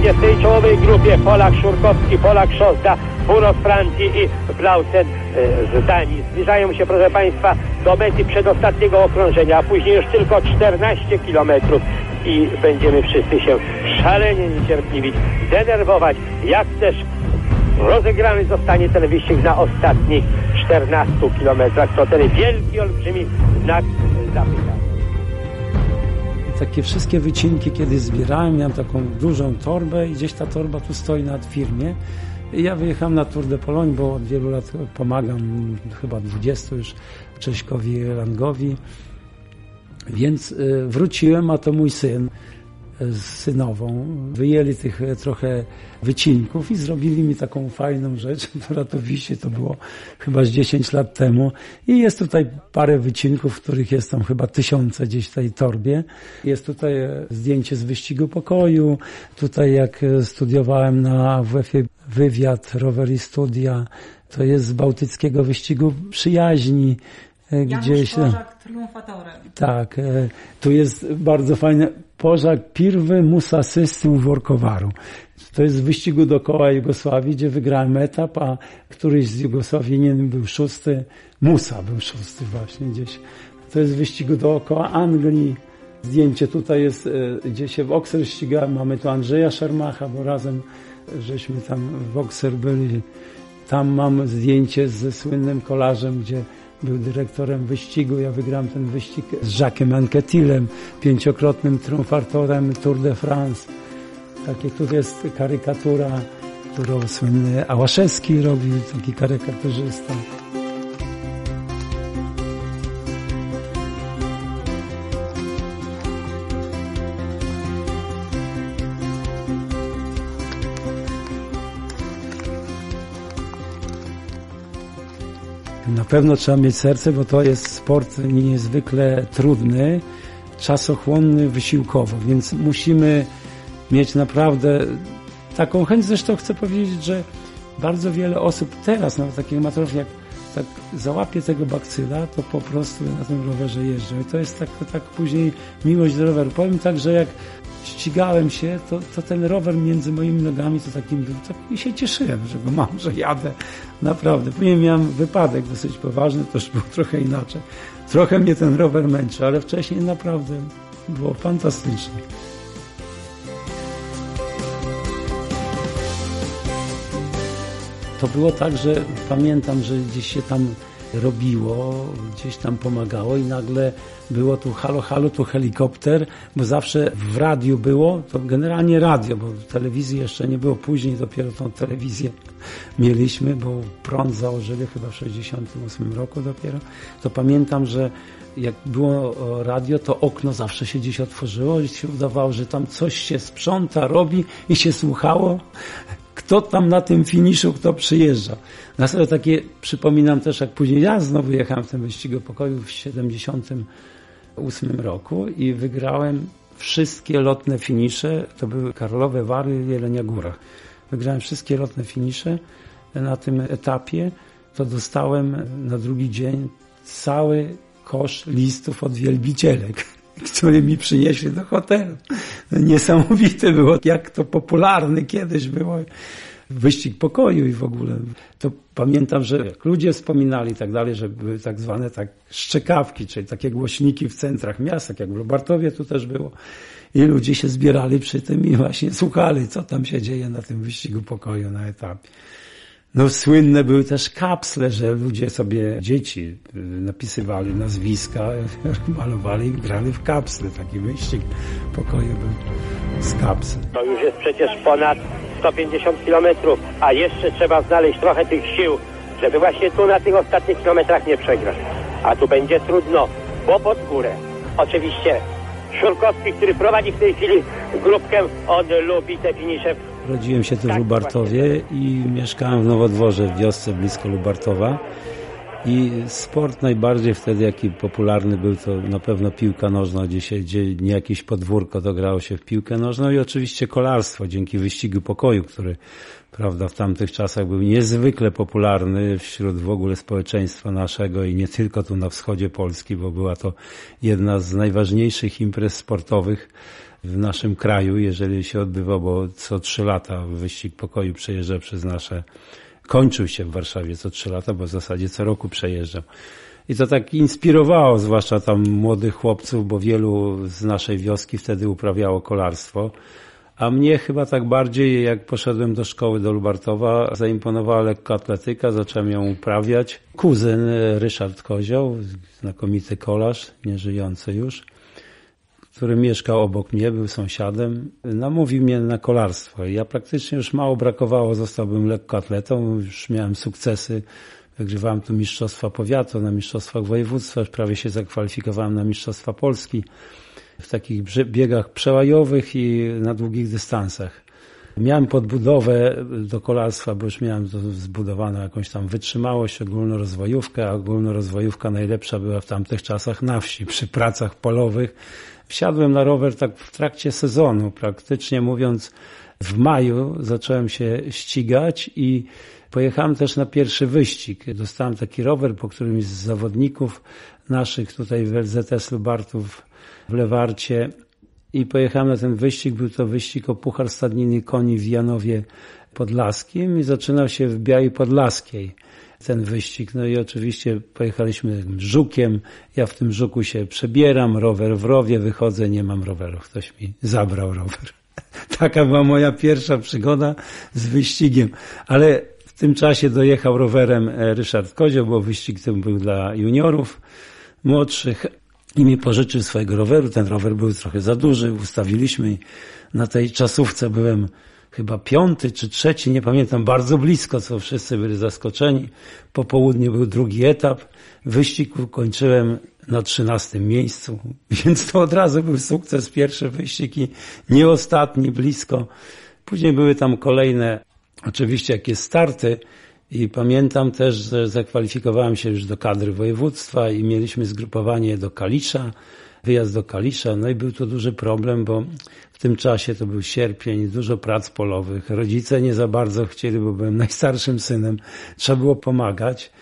będzie w tej czołowej grupie Polak Szurkowski, Polak Szosda, Buros z Francji i Blausen e, z Danii. Zbliżają się, proszę Państwa, do mety przedostatniego okrążenia, a później już tylko 14 kilometrów i będziemy wszyscy się szalenie niecierpliwić, denerwować, jak też rozegrany zostanie ten wyścig na ostatnich 14 kilometrach. To ten wielki, olbrzymi znak zapytania. Takie wszystkie wycinki, kiedy zbierałem, miałem taką dużą torbę i gdzieś ta torba tu stoi nad firmie. I ja wyjechałem na Tour de Pologne, bo od wielu lat pomagam, chyba 20 już, Cześkowi Langowi. Więc y, wróciłem, a to mój syn z synową. Wyjęli tych e, trochę wycinków i zrobili mi taką fajną rzecz, która to wisi, to było chyba z 10 lat temu. I jest tutaj parę wycinków, których jest tam chyba tysiące gdzieś w tej torbie. Jest tutaj e, zdjęcie z wyścigu pokoju. Tutaj jak e, studiowałem na WF-ie wywiad, rower i studia, to jest z bałtyckiego wyścigu przyjaźni gdzieś. Pożak triumfatorem. Tak, tu jest bardzo fajne Pożak Pirwy Musa System Workowaru. To jest z wyścigu dookoła Jugosławii, gdzie wygrałem etap, a któryś z Jugosławinien był szósty. Musa był szósty właśnie gdzieś. To jest z wyścigu dookoła Anglii. Zdjęcie tutaj jest, e, gdzie się w Oxer ścigałem. Mamy tu Andrzeja Szermacha, bo razem żeśmy tam w Oxer byli. Tam mam zdjęcie ze słynnym kolarzem, gdzie był dyrektorem wyścigu. Ja wygrałem ten wyścig z Jacquesem Anquetilem, pięciokrotnym triumfatorem Tour de France. Takie tu jest karykatura, którą słynny Ałaszewski robił, taki karykaturzysta. Pewno trzeba mieć serce, bo to jest sport niezwykle trudny, czasochłonny wysiłkowo, więc musimy mieć naprawdę taką chęć. Zresztą chcę powiedzieć, że bardzo wiele osób teraz, nawet takich amatorów, jak tak załapie tego bakcyla, to po prostu na tym rowerze jeżdżą. I to jest tak, tak później miłość do roweru. Powiem tak, że jak ścigałem się, to, to ten rower między moimi nogami to takim był, i się cieszyłem, że go mam, że jadę. Naprawdę. Później miałem wypadek dosyć poważny, to już było trochę inaczej. Trochę mnie ten rower męczy, ale wcześniej naprawdę było fantastycznie. To było tak, że pamiętam, że gdzieś się tam robiło, gdzieś tam pomagało i nagle było tu halo, halo, tu helikopter, bo zawsze w radiu było, to generalnie radio, bo telewizji jeszcze nie było, później dopiero tą telewizję mieliśmy, bo prąd założyli chyba w 68 roku dopiero, to pamiętam, że jak było radio, to okno zawsze się gdzieś otworzyło i się udawało, że tam coś się sprząta, robi i się słuchało kto tam na tym finiszu, kto przyjeżdża. Na sobie takie przypominam też, jak później ja znowu jechałem w tym wyścigu pokoju w 78 roku i wygrałem wszystkie lotne finisze, to były Karlowe Wary, Jelenia Górach. Wygrałem wszystkie lotne finisze na tym etapie, to dostałem na drugi dzień cały kosz listów od wielbicielek które mi przynieśli do hotelu. Niesamowite było, jak to popularny kiedyś było. Wyścig pokoju i w ogóle. To pamiętam, że ludzie wspominali i tak dalej, że były tak zwane tak szczekawki, czyli takie głośniki w centrach miast, tak jak w Lubartowie tu też było. I ludzie się zbierali przy tym i właśnie słuchali, co tam się dzieje na tym wyścigu pokoju na etapie. No słynne były też kapsle, że ludzie sobie, dzieci y, napisywali nazwiska, malowali i grali w kapsle. Taki wyścig pokoju był z kapsel. To już jest przecież ponad 150 kilometrów, a jeszcze trzeba znaleźć trochę tych sił, żeby właśnie tu na tych ostatnich kilometrach nie przegrać. A tu będzie trudno, bo pod górę. Oczywiście Szurkowski, który prowadzi w tej chwili grupkę, on lubi te finisze Urodziłem się tu w tak, Lubartowie i mieszkałem w Nowodworze w wiosce blisko Lubartowa. I sport najbardziej wtedy, jaki popularny był, to na pewno piłka nożna, gdzie się gdzie nie jakieś podwórko, to grało się w piłkę nożną i oczywiście kolarstwo, dzięki wyścigu pokoju, który prawda, w tamtych czasach był niezwykle popularny wśród w ogóle społeczeństwa naszego i nie tylko tu na wschodzie Polski, bo była to jedna z najważniejszych imprez sportowych w naszym kraju, jeżeli się odbywał, bo co trzy lata wyścig pokoju przejeżdża przez nasze kończył się w Warszawie co trzy lata, bo w zasadzie co roku przejeżdżał. I to tak inspirowało, zwłaszcza tam młodych chłopców, bo wielu z naszej wioski wtedy uprawiało kolarstwo. A mnie chyba tak bardziej, jak poszedłem do szkoły do Lubartowa, zaimponowała lekkoatletyka, zacząłem ją uprawiać. Kuzyn Ryszard Kozioł, znakomity kolarz, nieżyjący już, który mieszkał obok mnie, był sąsiadem, namówił mnie na kolarstwo. Ja praktycznie już mało brakowało, zostałbym lekkoatletą, już miałem sukcesy. Wygrywałem tu mistrzostwa powiatu, na mistrzostwach województwa, prawie się zakwalifikowałem na mistrzostwa Polski w takich biegach przełajowych i na długich dystansach. Miałem podbudowę do kolarstwa, bo już miałem zbudowaną jakąś tam wytrzymałość, ogólnorozwojówkę, a ogólnorozwojówka najlepsza była w tamtych czasach na wsi, przy pracach polowych. Wsiadłem na rower tak w trakcie sezonu, praktycznie mówiąc w maju zacząłem się ścigać i pojechałem też na pierwszy wyścig. Dostałem taki rower, po którymś z zawodników naszych tutaj w LZS Lubartów w Lewarcie i pojechałem na ten wyścig. Był to wyścig o Puchar Stadniny Koni w Janowie Podlaskim i zaczynał się w Białej Podlaskiej ten wyścig. No i oczywiście pojechaliśmy żukiem. Ja w tym żuku się przebieram, rower w rowie, wychodzę, nie mam roweru. Ktoś mi zabrał rower. Taka była moja pierwsza przygoda z wyścigiem. Ale w tym czasie dojechał rowerem e, Ryszard Kozioł, bo wyścig ten był dla juniorów młodszych i mi pożyczył swojego roweru. Ten rower był trochę za duży. Ustawiliśmy na tej czasówce byłem chyba piąty czy trzeci, nie pamiętam, bardzo blisko, co wszyscy byli zaskoczeni. Po południu był drugi etap. Wyścig ukończyłem na trzynastym miejscu, więc to od razu był sukces, pierwszy wyścig i nie ostatni, blisko. Później były tam kolejne, oczywiście jakieś starty i pamiętam też, że zakwalifikowałem się już do kadry województwa i mieliśmy zgrupowanie do Kalisza, wyjazd do Kalisza, no i był to duży problem, bo w tym czasie to był sierpień, dużo prac polowych, rodzice nie za bardzo chcieli, bo byłem najstarszym synem, trzeba było pomagać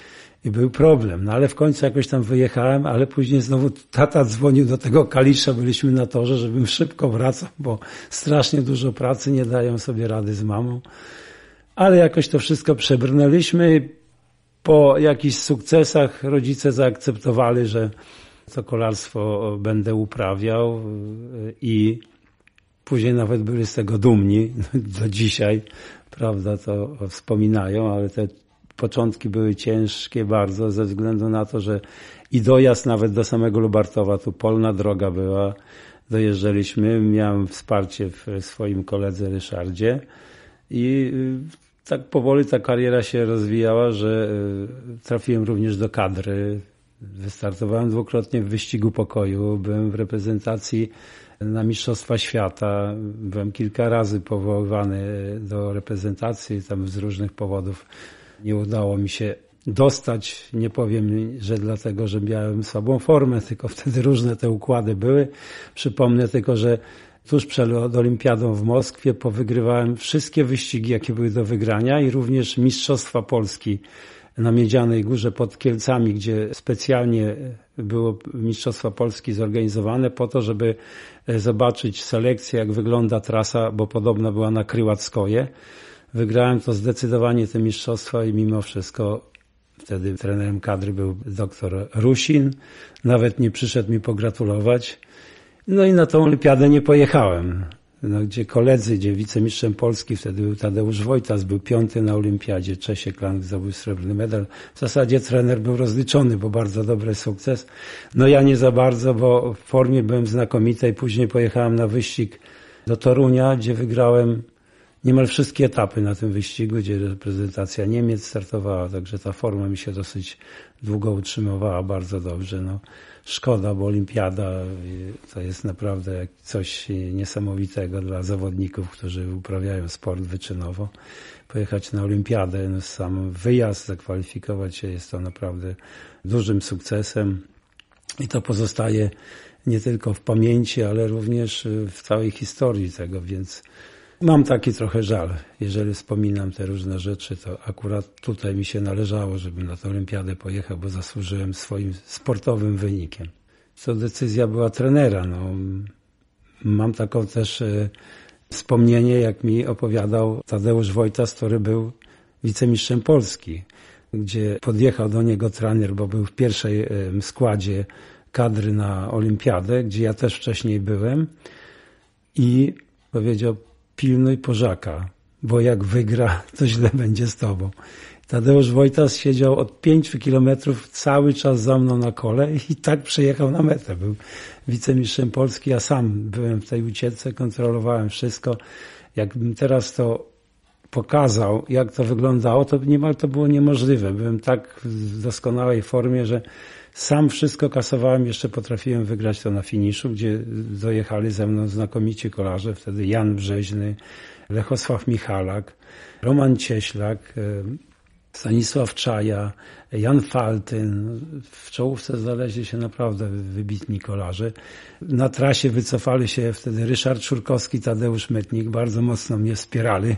i był problem. No ale w końcu jakoś tam wyjechałem, ale później znowu tata dzwonił do tego Kalisza, byliśmy na torze, żebym szybko wracał, bo strasznie dużo pracy, nie dają sobie rady z mamą. Ale jakoś to wszystko przebrnęliśmy. Po jakichś sukcesach rodzice zaakceptowali, że to kolarstwo będę uprawiał i później nawet byli z tego dumni. Do dzisiaj, prawda, to wspominają, ale te początki były ciężkie bardzo ze względu na to, że i dojazd nawet do samego Lubartowa, tu polna droga była, dojeżdżaliśmy, miałem wsparcie w swoim koledze Ryszardzie i y, tak powoli ta kariera się rozwijała, że y, trafiłem również do kadry. Wystartowałem dwukrotnie w wyścigu pokoju, byłem w reprezentacji na Mistrzostwa Świata, byłem kilka razy powoływany do reprezentacji, tam z różnych powodów nie udało mi się dostać. Nie powiem, że dlatego, że miałem słabą formę, tylko wtedy różne te układy były. Przypomnę tylko, że tuż przed Olimpiadą w Moskwie powygrywałem wszystkie wyścigi, jakie były do wygrania i również Mistrzostwa Polski na Miedzianej Górze pod Kielcami, gdzie specjalnie było Mistrzostwa Polski zorganizowane po to, żeby zobaczyć selekcję, jak wygląda trasa, bo podobna była na Krywackoje. Wygrałem to zdecydowanie te mistrzostwa i mimo wszystko wtedy trenerem kadry był doktor Rusin. Nawet nie przyszedł mi pogratulować. No i na tą olimpiadę nie pojechałem. No, gdzie koledzy, gdzie wicemistrzem Polski wtedy był Tadeusz Wojtas, był piąty na olimpiadzie, Czesiek Lang zdobył srebrny medal. W zasadzie trener był rozliczony, bo bardzo dobry sukces. No ja nie za bardzo, bo w formie byłem znakomitej. Później pojechałem na wyścig do Torunia, gdzie wygrałem niemal wszystkie etapy na tym wyścigu, gdzie reprezentacja Niemiec startowała, także ta forma mi się dosyć długo utrzymywała bardzo dobrze. No, szkoda, bo olimpiada to jest naprawdę coś niesamowitego dla zawodników, którzy uprawiają sport wyczynowo. Pojechać na olimpiadę, no sam wyjazd, zakwalifikować się jest to naprawdę dużym sukcesem i to pozostaje nie tylko w pamięci, ale również w całej historii tego, więc mam taki trochę żal. Jeżeli wspominam te różne rzeczy, to akurat tutaj mi się należało, żebym na tę olimpiadę pojechał, bo zasłużyłem swoim sportowym wynikiem. To decyzja była trenera. No, mam taką też e, wspomnienie, jak mi opowiadał Tadeusz Wojtas, który był wicemistrzem Polski, gdzie podjechał do niego trener, bo był w pierwszej e, składzie kadry na olimpiadę, gdzie ja też wcześniej byłem i powiedział pilnuj Pożaka, bo jak wygra, to źle będzie z tobą. Tadeusz Wojtas siedział od pięciu kilometrów cały czas za mną na kole i tak przyjechał na metę. Był wicemistrzem Polski, ja sam byłem w tej ucieczce, kontrolowałem wszystko. Jakbym teraz to pokazał, jak to wyglądało, to niemal to było niemożliwe. Byłem tak w doskonałej formie, że sam wszystko kasowałem, jeszcze potrafiłem wygrać to na finiszu, gdzie dojechali ze mną znakomici kolarze, wtedy Jan Brzeźny, Lechosław Michalak, Roman Cieślak, e, Stanisław Czaja, Jan Faltyn. W czołówce znaleźli się naprawdę wybitni kolarze. Na trasie wycofali się wtedy Ryszard Szurkowski, Tadeusz Metnik. Bardzo mocno mnie wspierali.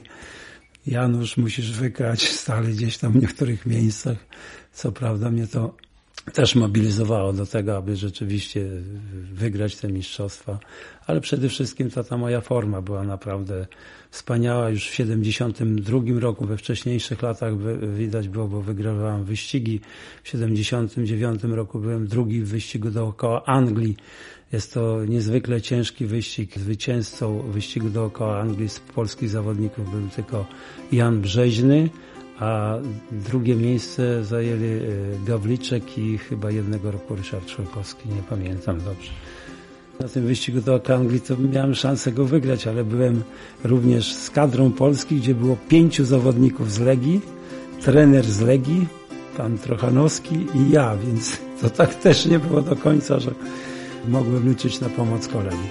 Janusz, musisz wygrać, stali gdzieś tam w niektórych miejscach. Co prawda mnie to też mobilizowało do tego, aby rzeczywiście wygrać te mistrzostwa, ale przede wszystkim ta, ta moja forma była naprawdę wspaniała. Już w 72 roku, we wcześniejszych latach widać było, bo wygrywałem wyścigi. W 79 roku byłem drugi w wyścigu dookoła Anglii. Jest to niezwykle ciężki wyścig. Zwycięzcą wyścigu dookoła Anglii z polskich zawodników był tylko Jan Brzeźny a drugie miejsce zajęli e, Gawliczek i chyba jednego roku Ryszard Szulkowski, nie pamiętam dobrze. Na tym wyścigu do Anglii to miałem szansę go wygrać, ale byłem również z kadrą Polski, gdzie było pięciu zawodników z Legii, trener z Legii, pan Trochanowski i ja, więc to tak też nie było do końca, że mogłem liczyć na pomoc kolegi.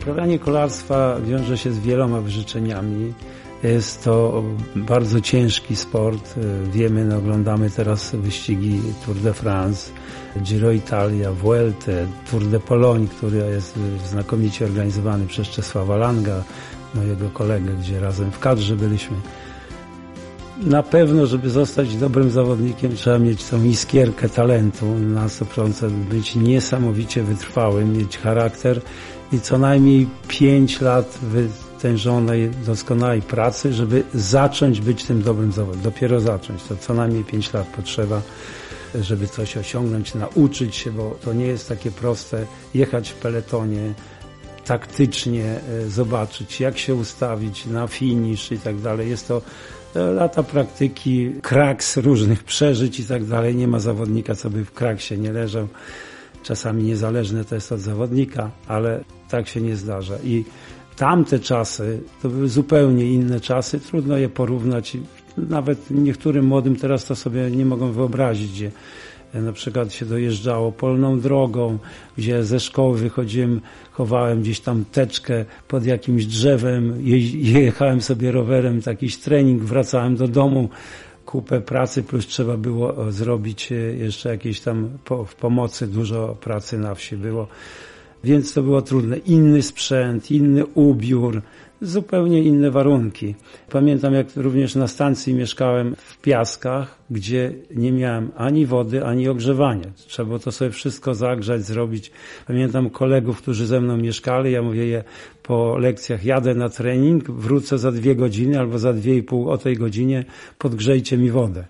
Uprawianie kolarstwa wiąże się z wieloma wyrzeczeniami. Jest to bardzo ciężki sport. Wiemy, no, oglądamy teraz wyścigi Tour de France, Giro Italia, Vuelta, Tour de Pologne, który jest znakomicie organizowany przez Czesława Langa, mojego kolegę, gdzie razem w kadrze byliśmy. Na pewno, żeby zostać dobrym zawodnikiem, trzeba mieć tą iskierkę talentu na 100%, być niesamowicie wytrwałym, mieć charakter i co najmniej 5 lat wytężonej, doskonałej pracy, żeby zacząć być tym dobrym zawodem. Dopiero zacząć. To co najmniej 5 lat potrzeba, żeby coś osiągnąć, nauczyć się, bo to nie jest takie proste jechać w peletonie, taktycznie e, zobaczyć, jak się ustawić na finisz i tak dalej. Jest to e, lata praktyki, kraks różnych przeżyć i tak dalej. Nie ma zawodnika, co by w kraksie nie leżał. Czasami niezależne to jest od zawodnika, ale tak się nie zdarza. I tamte czasy to były zupełnie inne czasy, trudno je porównać. Nawet niektórym młodym teraz to sobie nie mogą wyobrazić, gdzie na przykład się dojeżdżało polną drogą, gdzie ze szkoły wychodziłem, chowałem gdzieś tam teczkę pod jakimś drzewem, jechałem sobie rowerem, jakiś trening, wracałem do domu, kupę pracy, plus trzeba było zrobić jeszcze jakieś tam po, w pomocy, dużo pracy na wsi było więc to było trudne. Inny sprzęt, inny ubiór, zupełnie inne warunki. Pamiętam, jak również na stacji mieszkałem w Piaskach, gdzie nie miałem ani wody, ani ogrzewania. Trzeba było to sobie wszystko zagrzać, zrobić. Pamiętam kolegów, którzy ze mną mieszkali, ja mówię je po lekcjach, jadę na trening, wrócę za dwie godziny albo za dwie i pół o tej godzinie, podgrzejcie mi wodę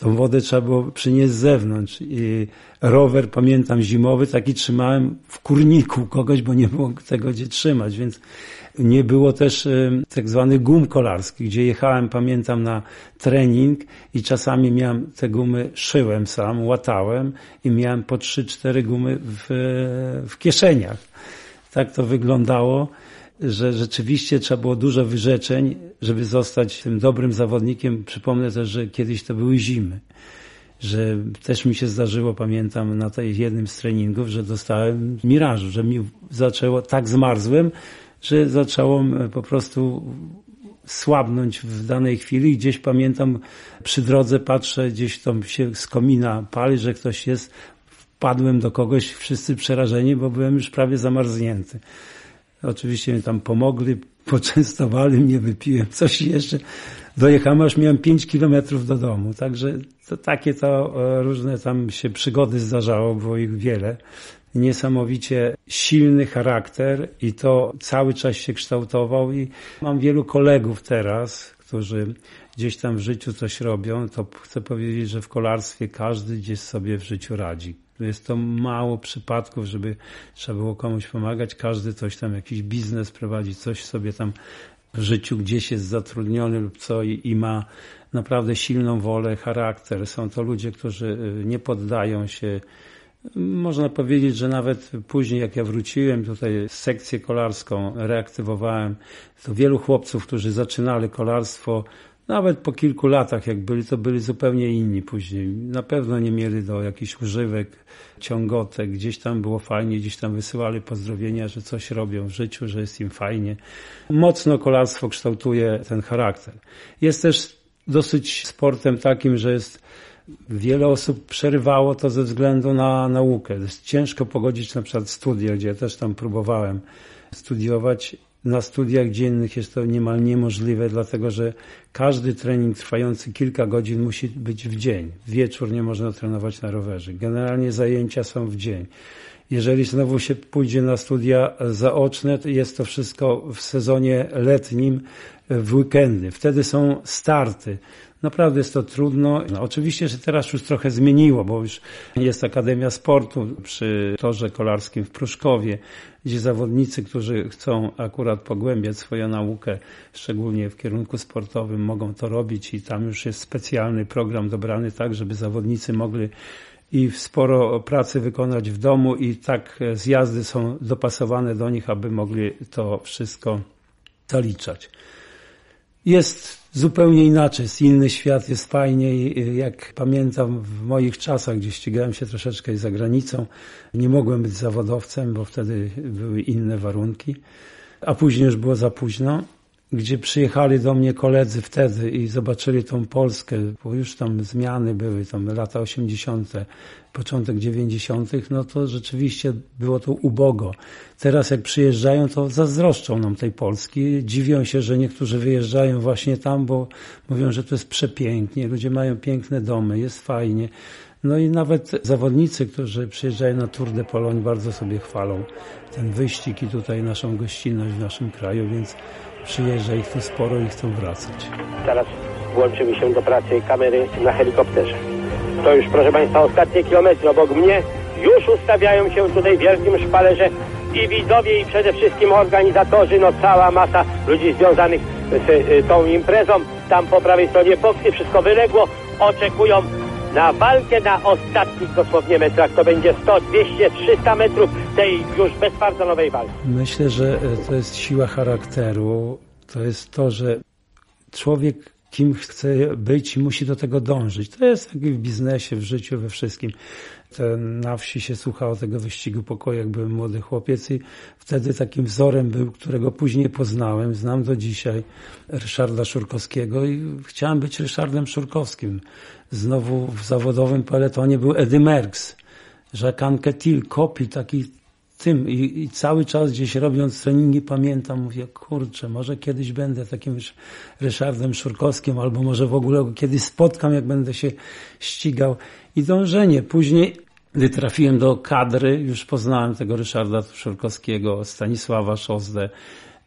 Tą wodę trzeba było przynieść z zewnątrz. I rower, pamiętam, zimowy, taki trzymałem w kurniku kogoś, bo nie było tego gdzie trzymać, więc nie było też tak zwanych gum kolarskich, gdzie jechałem, pamiętam, na trening i czasami miałem te gumy, szyłem sam, łatałem i miałem po trzy, cztery gumy w, w kieszeniach. Tak to wyglądało że rzeczywiście trzeba było dużo wyrzeczeń, żeby zostać tym dobrym zawodnikiem. Przypomnę też, że kiedyś to były zimy. Że też mi się zdarzyło, pamiętam, na tej jednym z treningów, że dostałem mirażu, że mi zaczęło, tak zmarzłem, że zaczęło po prostu słabnąć w danej chwili. Gdzieś pamiętam, przy drodze patrzę, gdzieś tam się z komina pali, że ktoś jest. Wpadłem do kogoś, wszyscy przerażeni, bo byłem już prawie zamarznięty. Oczywiście mi tam pomogli, poczęstowali mnie, wypiłem coś jeszcze. Dojechałem, aż miałem 5 kilometrów do domu. Także to takie to e, różne tam się przygody zdarzało, było ich wiele. Niesamowicie silny charakter i to cały czas się kształtował i mam wielu kolegów teraz, którzy gdzieś tam w życiu coś robią, to chcę powiedzieć, że w kolarstwie każdy gdzieś sobie w życiu radzi jest to mało przypadków, żeby trzeba było komuś pomagać. Każdy coś tam, jakiś biznes prowadzi, coś sobie tam w życiu gdzieś jest zatrudniony lub co i, i ma naprawdę silną wolę, charakter. Są to ludzie, którzy y, nie poddają się można powiedzieć, że nawet później, jak ja wróciłem tutaj, sekcję kolarską reaktywowałem, to wielu chłopców, którzy zaczynali kolarstwo, nawet po kilku latach, jak byli, to byli zupełnie inni później. Na pewno nie mieli do jakichś używek, ciągotek. Gdzieś tam było fajnie, gdzieś tam wysyłali pozdrowienia, że coś robią w życiu, że jest im fajnie. Mocno kolarstwo kształtuje ten charakter. Jest też dosyć sportem takim, że jest wiele osób przerywało to ze względu na naukę. Jest ciężko pogodzić na przykład studia, gdzie ja też tam próbowałem studiować na studiach dziennych jest to niemal niemożliwe, dlatego że każdy trening trwający kilka godzin musi być w dzień. Wieczór nie można trenować na rowerze. Generalnie zajęcia są w dzień. Jeżeli znowu się pójdzie na studia zaoczne, to jest to wszystko w sezonie letnim, w weekendy. Wtedy są starty. Naprawdę jest to trudno. No, oczywiście, że teraz już trochę zmieniło, bo już jest Akademia Sportu przy torze kolarskim w Pruszkowie, gdzie zawodnicy, którzy chcą akurat pogłębiać swoją naukę, szczególnie w kierunku sportowym, mogą to robić i tam już jest specjalny program dobrany tak, żeby zawodnicy mogli i sporo pracy wykonać w domu i tak zjazdy są dopasowane do nich, aby mogli to wszystko zaliczać. Jest zupełnie inaczej, jest inny świat, jest fajniej. Jak pamiętam w moich czasach, gdzie ścigałem się troszeczkę za granicą, nie mogłem być zawodowcem, bo wtedy były inne warunki, a później już było za późno gdzie przyjechali do mnie koledzy wtedy i zobaczyli tą Polskę, bo już tam zmiany były, tam lata 80., początek 90., no to rzeczywiście było to ubogo. Teraz jak przyjeżdżają, to zazdroszczą nam tej Polski. Dziwią się, że niektórzy wyjeżdżają właśnie tam, bo mówią, że to jest przepięknie, ludzie mają piękne domy, jest fajnie. No i nawet zawodnicy, którzy przyjeżdżają na Tour de Pologne, bardzo sobie chwalą ten wyścig i tutaj naszą gościnność w naszym kraju, więc przyjeżdża ich tu sporo i chcą wracać. Teraz włączymy się do pracy kamery na helikopterze. To już, proszę Państwa, ostatnie kilometry obok mnie. Już ustawiają się tutaj w wielkim szpalerze i widzowie, i przede wszystkim organizatorzy, no cała masa ludzi związanych z y, tą imprezą. Tam po prawej stronie boksy, wszystko wyległo, oczekują na walkę na ostatnich dosłownie metrach. To będzie 100, 200, 300 metrów tej już bezpardonowej walki. Myślę, że e, to jest siła charakteru. To jest to, że człowiek kim chce być musi do tego dążyć. To jest jak w biznesie, w życiu, we wszystkim. Na wsi się słuchało tego wyścigu pokoju, jak byłem młody chłopiec i wtedy takim wzorem był, którego później poznałem, znam do dzisiaj, Ryszarda Szurkowskiego i chciałem być Ryszardem Szurkowskim. Znowu w zawodowym peletonie był Eddie Merckx, Jacques Anquetil, Kopi, taki tym i, i, cały czas gdzieś robiąc treningi pamiętam, mówię, kurczę, może kiedyś będę takim Ryszardem Szurkowskim, albo może w ogóle kiedyś spotkam, jak będę się ścigał. I dążenie. Później, gdy trafiłem do kadry, już poznałem tego Ryszarda Szurkowskiego, Stanisława Szozdę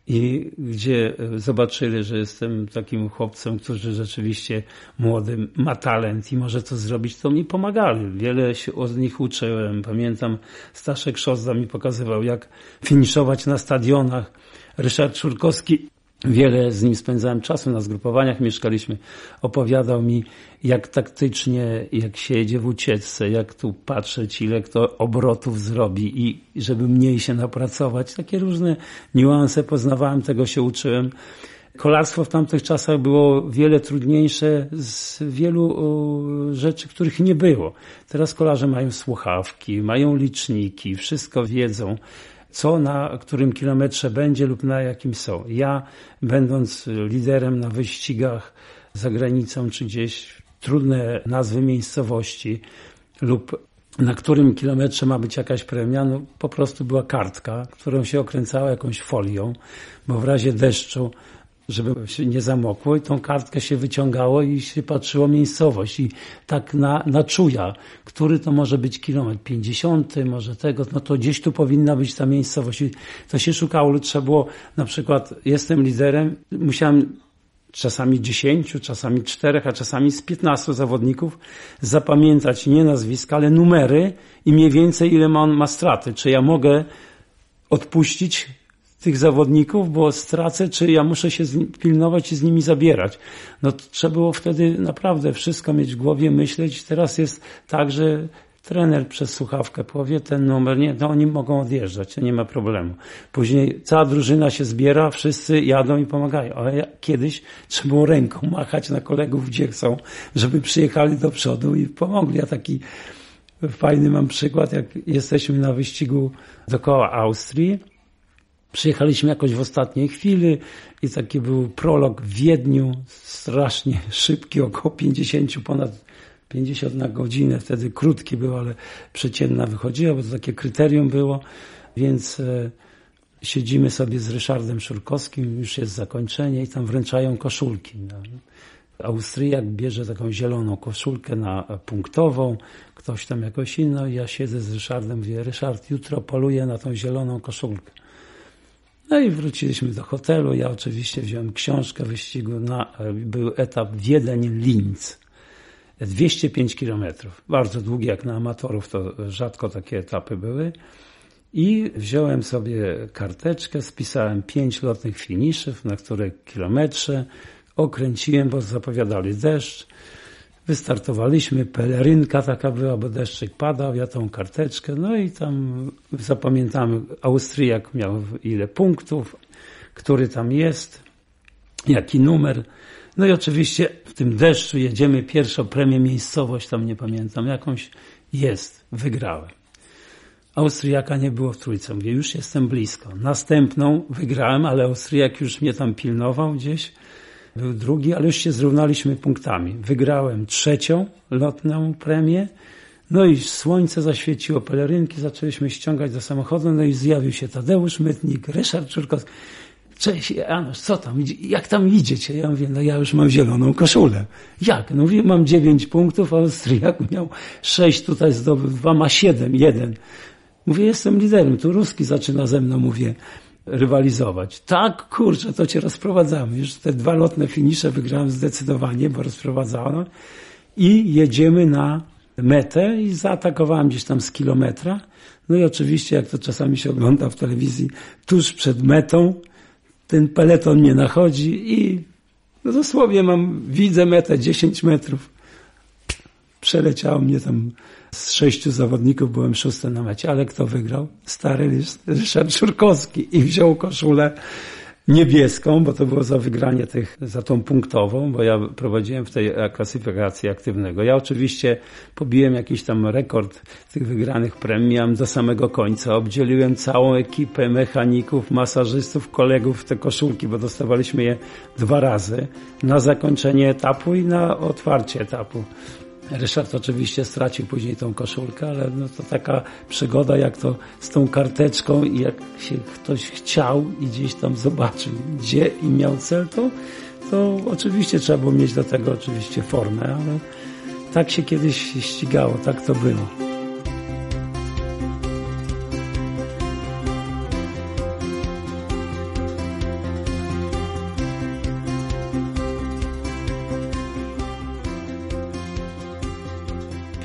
i gdzie zobaczyli, że jestem takim chłopcem, który rzeczywiście młody, ma talent i może to zrobić, to mi pomagali. Wiele się od nich uczyłem. Pamiętam, Staszek Szozda mi pokazywał, jak finiszować na stadionach. Ryszard Szurkowski Wiele z nim spędzałem czasu na zgrupowaniach, mieszkaliśmy. Opowiadał mi, jak taktycznie, jak się jedzie w ucieczce, jak tu patrzeć, ile kto obrotów zrobi i żeby mniej się napracować. Takie różne niuanse poznawałem, tego się uczyłem. Kolarstwo w tamtych czasach było wiele trudniejsze z wielu rzeczy, których nie było. Teraz kolarze mają słuchawki, mają liczniki, wszystko wiedzą co na którym kilometrze będzie lub na jakim są. Ja, będąc liderem na wyścigach za granicą czy gdzieś trudne nazwy miejscowości lub na którym kilometrze ma być jakaś premia, no po prostu była kartka, którą się okręcało jakąś folią, bo w razie deszczu żeby się nie zamokło i tą kartkę się wyciągało i się patrzyło miejscowość. I tak na, na czuja, który to może być kilometr, 50, może tego, no to gdzieś tu powinna być ta miejscowość. I to się szukało, trzeba było na przykład, jestem liderem, musiałem czasami 10, czasami 4, a czasami z 15 zawodników zapamiętać nie nazwiska, ale numery i mniej więcej ile ma on ma straty, czy ja mogę odpuścić tych zawodników, bo stracę, czy ja muszę się pilnować i z nimi zabierać. No trzeba było wtedy naprawdę wszystko mieć w głowie, myśleć. Teraz jest tak, że trener przez słuchawkę powie ten numer, nie, to oni mogą odjeżdżać, nie ma problemu. Później cała drużyna się zbiera, wszyscy jadą i pomagają. Ale kiedyś trzeba było ręką machać na kolegów, gdzie chcą, żeby przyjechali do przodu i pomogli. Ja taki fajny mam przykład, jak jesteśmy na wyścigu dookoła Austrii, Przyjechaliśmy jakoś w ostatniej chwili i taki był prolog w Wiedniu, strasznie szybki, około 50, ponad 50 na godzinę. Wtedy krótki był, ale przeciętna wychodziła, bo to takie kryterium było. Więc e, siedzimy sobie z Ryszardem Szurkowskim, już jest zakończenie i tam wręczają koszulki. No. Austriak bierze taką zieloną koszulkę na punktową, ktoś tam jakoś inną. Ja siedzę z Ryszardem, mówię, Ryszard, jutro poluję na tą zieloną koszulkę. No i wróciliśmy do hotelu. Ja oczywiście wziąłem książkę wyścigu. Na, był etap Wiedeń-Linz. 205 kilometrów. Bardzo długi jak na amatorów, to rzadko takie etapy były. I wziąłem sobie karteczkę, spisałem pięć lotnych finiszów, na które kilometrze. Okręciłem, bo zapowiadali deszcz. Wystartowaliśmy, pelerynka taka była, bo deszczyk padał, ja tą karteczkę, no i tam zapamiętamy, Austriak miał ile punktów, który tam jest, jaki numer. No i oczywiście w tym deszczu jedziemy pierwszą premię miejscowość, tam nie pamiętam, jakąś jest, wygrałem. Austriaka nie było w trójce. Mówię, już jestem blisko. Następną wygrałem, ale Austriak już mnie tam pilnował gdzieś był drugi, ale już się zrównaliśmy punktami. Wygrałem trzecią lotną premię, no i słońce zaświeciło, pelerynki zaczęliśmy ściągać do samochodu, no i zjawił się Tadeusz Mytnik, Ryszard Czurkowski. Cześć, Janusz, co tam, jak tam idziecie? Ja mówię, no ja już mam zieloną koszulę. Jak? No mówię, mam dziewięć punktów, a Austriak miał sześć, tutaj zdobył dwa, ma siedem, jeden. Mówię, jestem liderem, tu Ruski zaczyna ze mną, mówię, rywalizować. Tak, kurczę, to cię rozprowadzamy. Już te dwa lotne finisze wygrałem zdecydowanie, bo rozprowadzano. I jedziemy na metę i zaatakowałem gdzieś tam z kilometra. No i oczywiście, jak to czasami się ogląda w telewizji, tuż przed metą ten peleton mnie nachodzi i no dosłownie mam, widzę metę 10 metrów. Przeleciało mnie tam z sześciu zawodników byłem szósty na mecie, ale kto wygrał? Stary Ryszard Szurkowski i wziął koszulę niebieską, bo to było za wygranie tych, za tą punktową, bo ja prowadziłem w tej klasyfikacji aktywnego. Ja oczywiście pobiłem jakiś tam rekord tych wygranych premii, miałem do samego końca. Obdzieliłem całą ekipę mechaników, masażystów, kolegów te koszulki, bo dostawaliśmy je dwa razy na zakończenie etapu i na otwarcie etapu. Ryszard oczywiście stracił później tą koszulkę, ale no to taka przygoda jak to z tą karteczką i jak się ktoś chciał i gdzieś tam zobaczył, gdzie i miał cel, to, to oczywiście trzeba było mieć do tego oczywiście formę, ale tak się kiedyś ścigało, tak to było.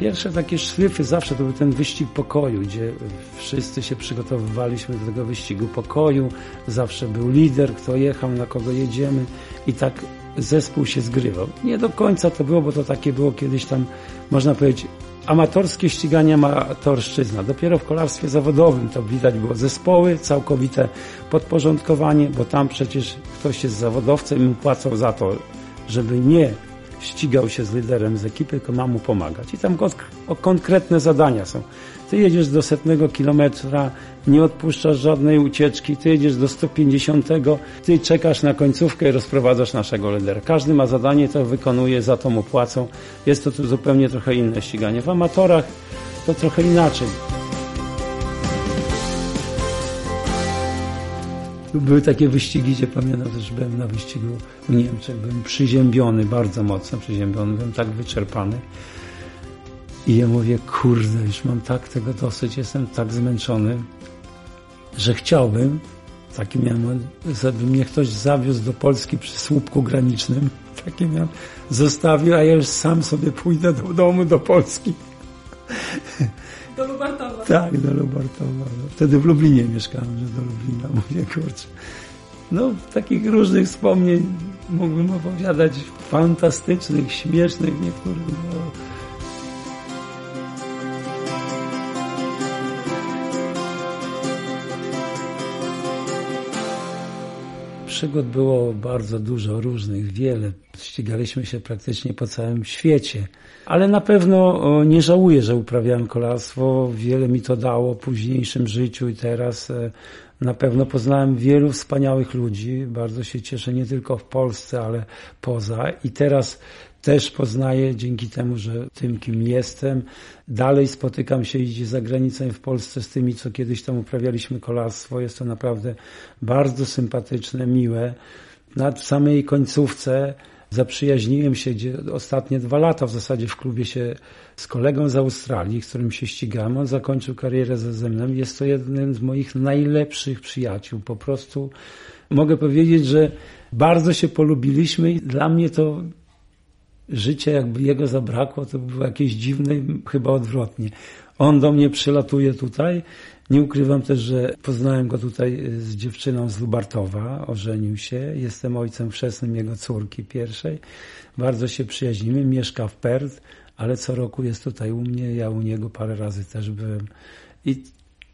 Pierwsze takie szlify zawsze to był ten wyścig pokoju, gdzie wszyscy się przygotowywaliśmy do tego wyścigu pokoju. Zawsze był lider, kto jechał, na kogo jedziemy i tak zespół się zgrywał. Nie do końca to było, bo to takie było kiedyś tam, można powiedzieć, amatorskie ściganie amatorszczyzna. Dopiero w kolarstwie zawodowym to widać było zespoły, całkowite podporządkowanie, bo tam przecież ktoś jest zawodowcem i mu płacą za to, żeby nie ścigał się z liderem z ekipy, tylko ma mu pomagać. I tam konkretne zadania są. Ty jedziesz do setnego kilometra, nie odpuszczasz żadnej ucieczki, ty jedziesz do 150, ty czekasz na końcówkę i rozprowadzasz naszego lidera. Każdy ma zadanie, to wykonuje, za to mu płacą. Jest to zupełnie trochę inne ściganie. W amatorach to trochę inaczej. Były takie wyścigi, gdzie pamiętam też byłem na wyścigu w Niemczech, byłem przyziębiony, bardzo mocno przyziębiony, byłem tak wyczerpany. I ja mówię, kurde, już mam tak tego dosyć, jestem tak zmęczony, że chciałbym, taki miałem, żeby mnie ktoś zawiózł do Polski przy słupku granicznym, taki miałem, zostawił, a ja już sam sobie pójdę do domu, do Polski. Do Lubartowa. Tak, do Lubartowa. Wtedy w Lublinie mieszkałem, że do Lublina, mówię, kurczę. No, takich różnych wspomnień mógłbym opowiadać, fantastycznych, śmiesznych niektórych. No. Przygód było bardzo dużo, różnych, wiele. Ścigaliśmy się praktycznie po całym świecie. Ale na pewno nie żałuję, że uprawiałem kolarstwo. Wiele mi to dało w późniejszym życiu i teraz e, na pewno poznałem wielu wspaniałych ludzi. Bardzo się cieszę nie tylko w Polsce, ale poza. I teraz też poznaję dzięki temu, że tym, kim jestem, dalej spotykam się idzie za granicą w Polsce z tymi, co kiedyś tam uprawialiśmy kolarstwo. Jest to naprawdę bardzo sympatyczne, miłe. Na samej końcówce zaprzyjaźniłem się gdzie ostatnie dwa lata w zasadzie w klubie się z kolegą z Australii, z którym się ścigałem. On zakończył karierę ze mną. Jest to jeden z moich najlepszych przyjaciół. Po prostu mogę powiedzieć, że bardzo się polubiliśmy i dla mnie to życie, jakby jego zabrakło, to było jakieś dziwne, chyba odwrotnie. On do mnie przylatuje tutaj. Nie ukrywam też, że poznałem go tutaj z dziewczyną z Lubartowa, ożenił się. Jestem ojcem chrzestnym jego córki pierwszej. Bardzo się przyjaźnimy, mieszka w Perth, ale co roku jest tutaj u mnie, ja u niego parę razy też byłem. I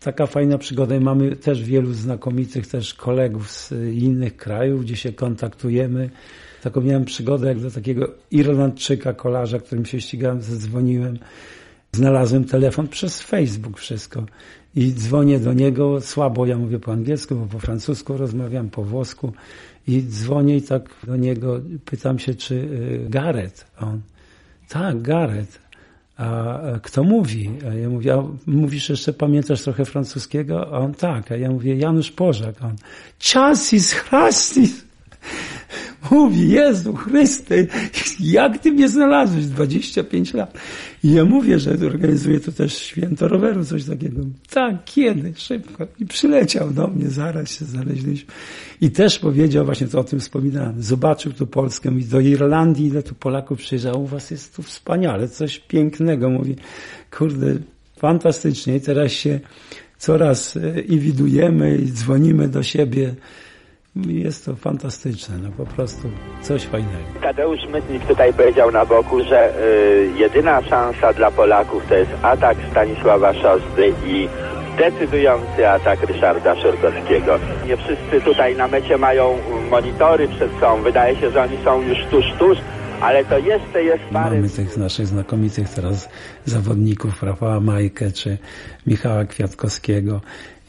taka fajna przygoda. I mamy też wielu znakomitych też kolegów z innych krajów, gdzie się kontaktujemy taką miałem przygodę, jak do takiego Irlandczyka, kolarza, którym się ścigałem, zadzwoniłem. Znalazłem telefon przez Facebook wszystko i dzwonię do niego, słabo ja mówię po angielsku, bo po francusku rozmawiam, po włosku i dzwonię i tak do niego pytam się, czy y, Gareth? On, tak, Gareth. A kto mówi? A ja mówię, a mówisz jeszcze, pamiętasz trochę francuskiego? A on tak. A ja mówię, Janusz Pożak. A on, Chansis Chrastis. Mówi, Jezu Chryste, jak ty mnie znalazłeś? 25 lat. I ja mówię, że organizuję to też święto roweru, coś takiego. Tak, kiedy? Szybko. I przyleciał do mnie, zaraz się znaleźliśmy. I też powiedział, właśnie to o tym wspominałem, zobaczył tu Polskę, mówi, do Irlandii, ile tu Polaków przyjeżdżało, u was jest tu wspaniale, coś pięknego. Mówi, kurde, fantastycznie. I teraz się coraz e, i widujemy i dzwonimy do siebie jest to fantastyczne, no po prostu coś fajnego. Tadeusz Mytnik tutaj powiedział na boku, że y, jedyna szansa dla Polaków to jest atak Stanisława Szosty i decydujący atak Ryszarda Szurkowskiego. Nie wszyscy tutaj na mecie mają monitory przed sobą. Wydaje się, że oni są już tuż, tuż, ale to jeszcze jest parę... Mamy tych naszych znakomitych teraz zawodników, Rafała Majkę czy Michała Kwiatkowskiego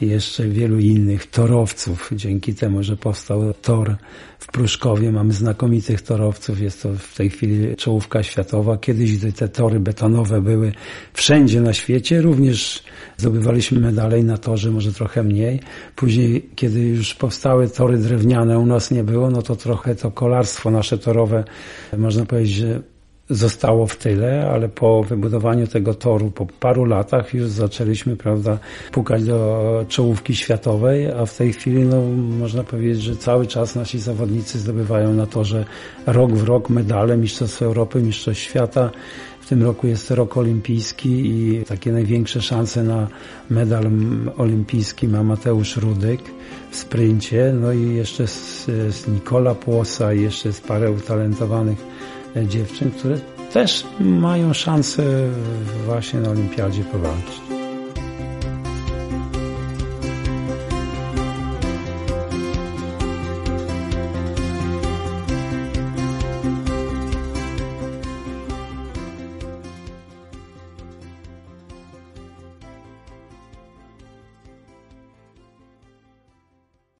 jeszcze wielu innych torowców. Dzięki temu, że powstał tor w Pruszkowie, mamy znakomitych torowców. Jest to w tej chwili czołówka światowa. Kiedyś te tory betonowe były wszędzie na świecie, również zdobywaliśmy medale na torze, może trochę mniej. Później, kiedy już powstały tory drewniane, u nas nie było, no to trochę to kolarstwo nasze torowe, można powiedzieć, że zostało w tyle, ale po wybudowaniu tego toru, po paru latach już zaczęliśmy, prawda, pukać do czołówki światowej, a w tej chwili, no, można powiedzieć, że cały czas nasi zawodnicy zdobywają na torze rok w rok medale, Mistrzostw Europy, Mistrzostw Świata. W tym roku jest rok olimpijski i takie największe szanse na medal olimpijski ma Mateusz Rudyk w sprincie, no i jeszcze z, z Nikola Płosa i jeszcze z parę utalentowanych dziewczyn, które też mają szansę właśnie na olimpiadzie powalczyć.